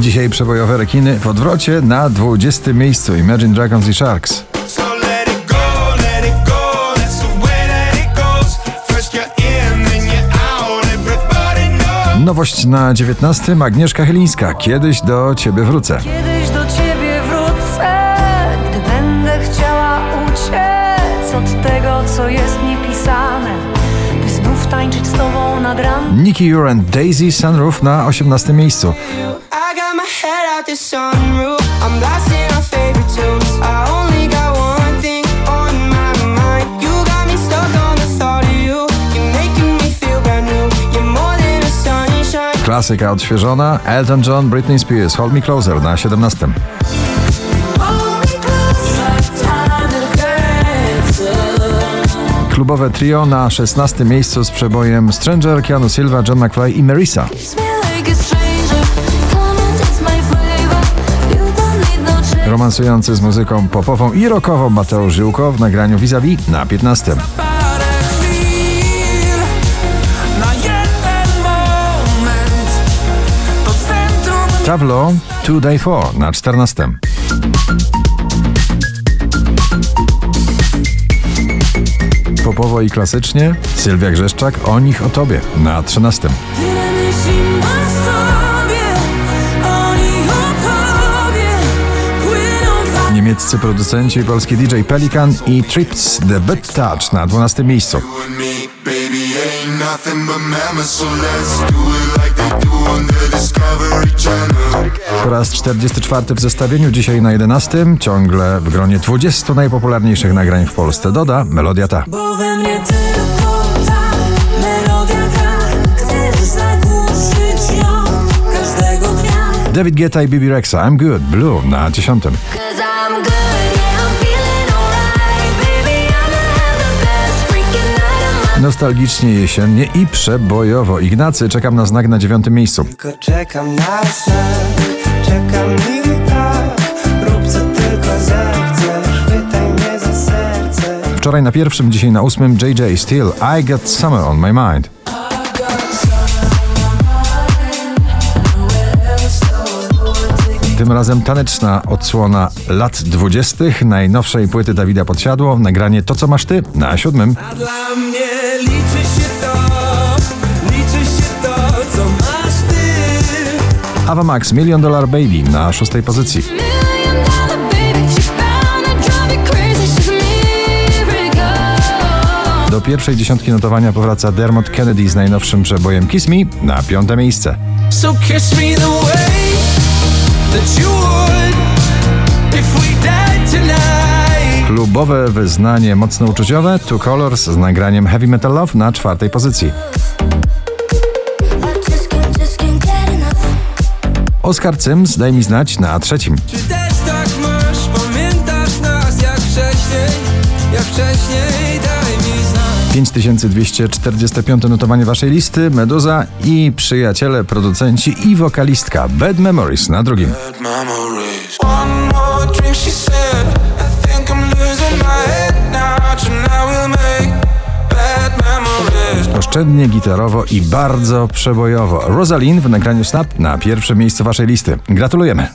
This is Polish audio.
Dzisiaj przebojowe rekiny w odwrocie na 20 miejscu Imagine Dragons i Sharks. Nowość na 19 Agnieszka Chylińska. Kiedyś do ciebie wrócę. Kiedyś do ciebie wrócę, gdy będę chciała uciec od tego, co jest niepisane, by znów tańczyć z tobą nad ranem. Nicky Ure and Daisy Sunroof na 18 miejscu. My head out the sunroof. I'm blasting our favorite tunes. I only got one thing on my mind. You got me stuck on the thought of you. You're making me feel brand new. You're more than a sunshine. Klasyka odświeżona Elton John, Britney Spears, Hold Me Closer na 17. Klubowe trio na 16 miejscu z przebojem Stranger, Keanu Silva, John McFly i Marisa. Romansujący z muzyką popową i rockową Mateusz Żyłko w nagraniu Vis-a-Vis na 15. Parę chwil na jeden moment. To centrum Tavlo Two Day Four na 14. Popowo i klasycznie Sylwia Grzeszczak o nich o tobie na 13. Niemieccy producenci polski DJ Pelikan i Trips The Bit Touch na 12 miejscu. and me, baby, ain't nothing but mammals. So let's do it like they do on the Discovery Channel. Po raz 44 w zestawieniu, dzisiaj na 11, ciągle w gronie 20 najpopularniejszych nagrań w Polsce. Doda melodia ta. Bo we mnie tylko David Guetta i Bibi Rexa, I'm Good, Blue na 10. Cause I'm good, yeah, I'm feeling alright Baby, I'ma have the best freaking night of my Nostalgicznie jesiennie i przebojowo. Ignacy, czekam na znak na dziewiątym miejscu. Tylko czekam na znak. Czekam i tak. Rób co tylko zechcesz. Chwytaj mnie za serce. Wczoraj na pierwszym, dzisiaj na ósmym JJ Still I Got Summer on My Mind. Tym razem taneczna odsłona lat dwudziestych najnowszej płyty Dawida Podsiadło, nagranie To co masz ty na siódmym. A dla mnie liczy się to, liczy się to, co masz ty. Ava Max Million Dollar Baby na szóstej pozycji. Do pierwszej dziesiątki notowania powraca Dermot Kennedy z najnowszym przebojem Kiss Me na piąte miejsce. So kiss me the way that you would if we died tonight. Klubowe wyznanie mocno uczuciowe Two Colors z nagraniem Heavy Metal Love na czwartej pozycji. Oscar Sims daj mi znać na trzecim. Czy też tak masz? Pamiętasz nas jak wcześniej, jak wcześniej? Daj mi znać. 5245 notowanie waszej listy, Meduza i przyjaciele, producenci i wokalistka Bad Memories na drugim. Oszczędnie, gitarowo i bardzo przebojowo. Rosalind w nagraniu Snap na pierwszym miejscu waszej listy. Gratulujemy.